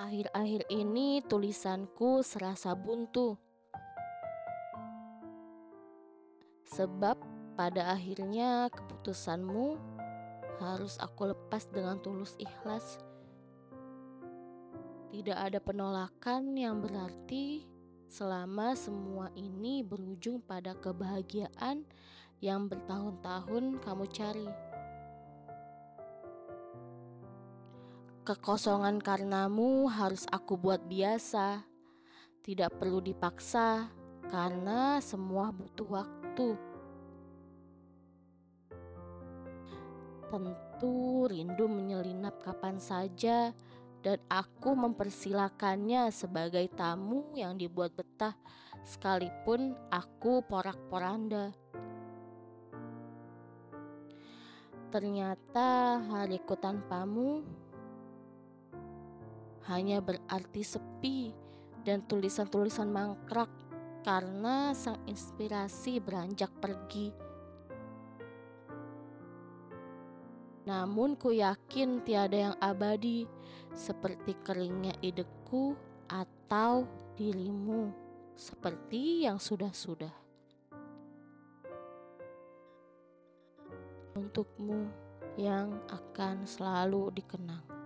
Akhir-akhir ini tulisanku serasa buntu. Sebab pada akhirnya keputusanmu harus aku lepas dengan tulus ikhlas. Tidak ada penolakan yang berarti selama semua ini berujung pada kebahagiaan yang bertahun-tahun kamu cari. Kekosongan karenamu harus aku buat biasa. Tidak perlu dipaksa karena semua butuh waktu. Tentu rindu menyelinap kapan saja dan aku mempersilakannya sebagai tamu yang dibuat betah sekalipun aku porak-poranda. Ternyata hariku tanpamu hanya berarti sepi dan tulisan-tulisan mangkrak karena sang inspirasi beranjak pergi. Namun ku yakin tiada yang abadi seperti keringnya ideku atau dirimu seperti yang sudah-sudah. Untukmu yang akan selalu dikenang.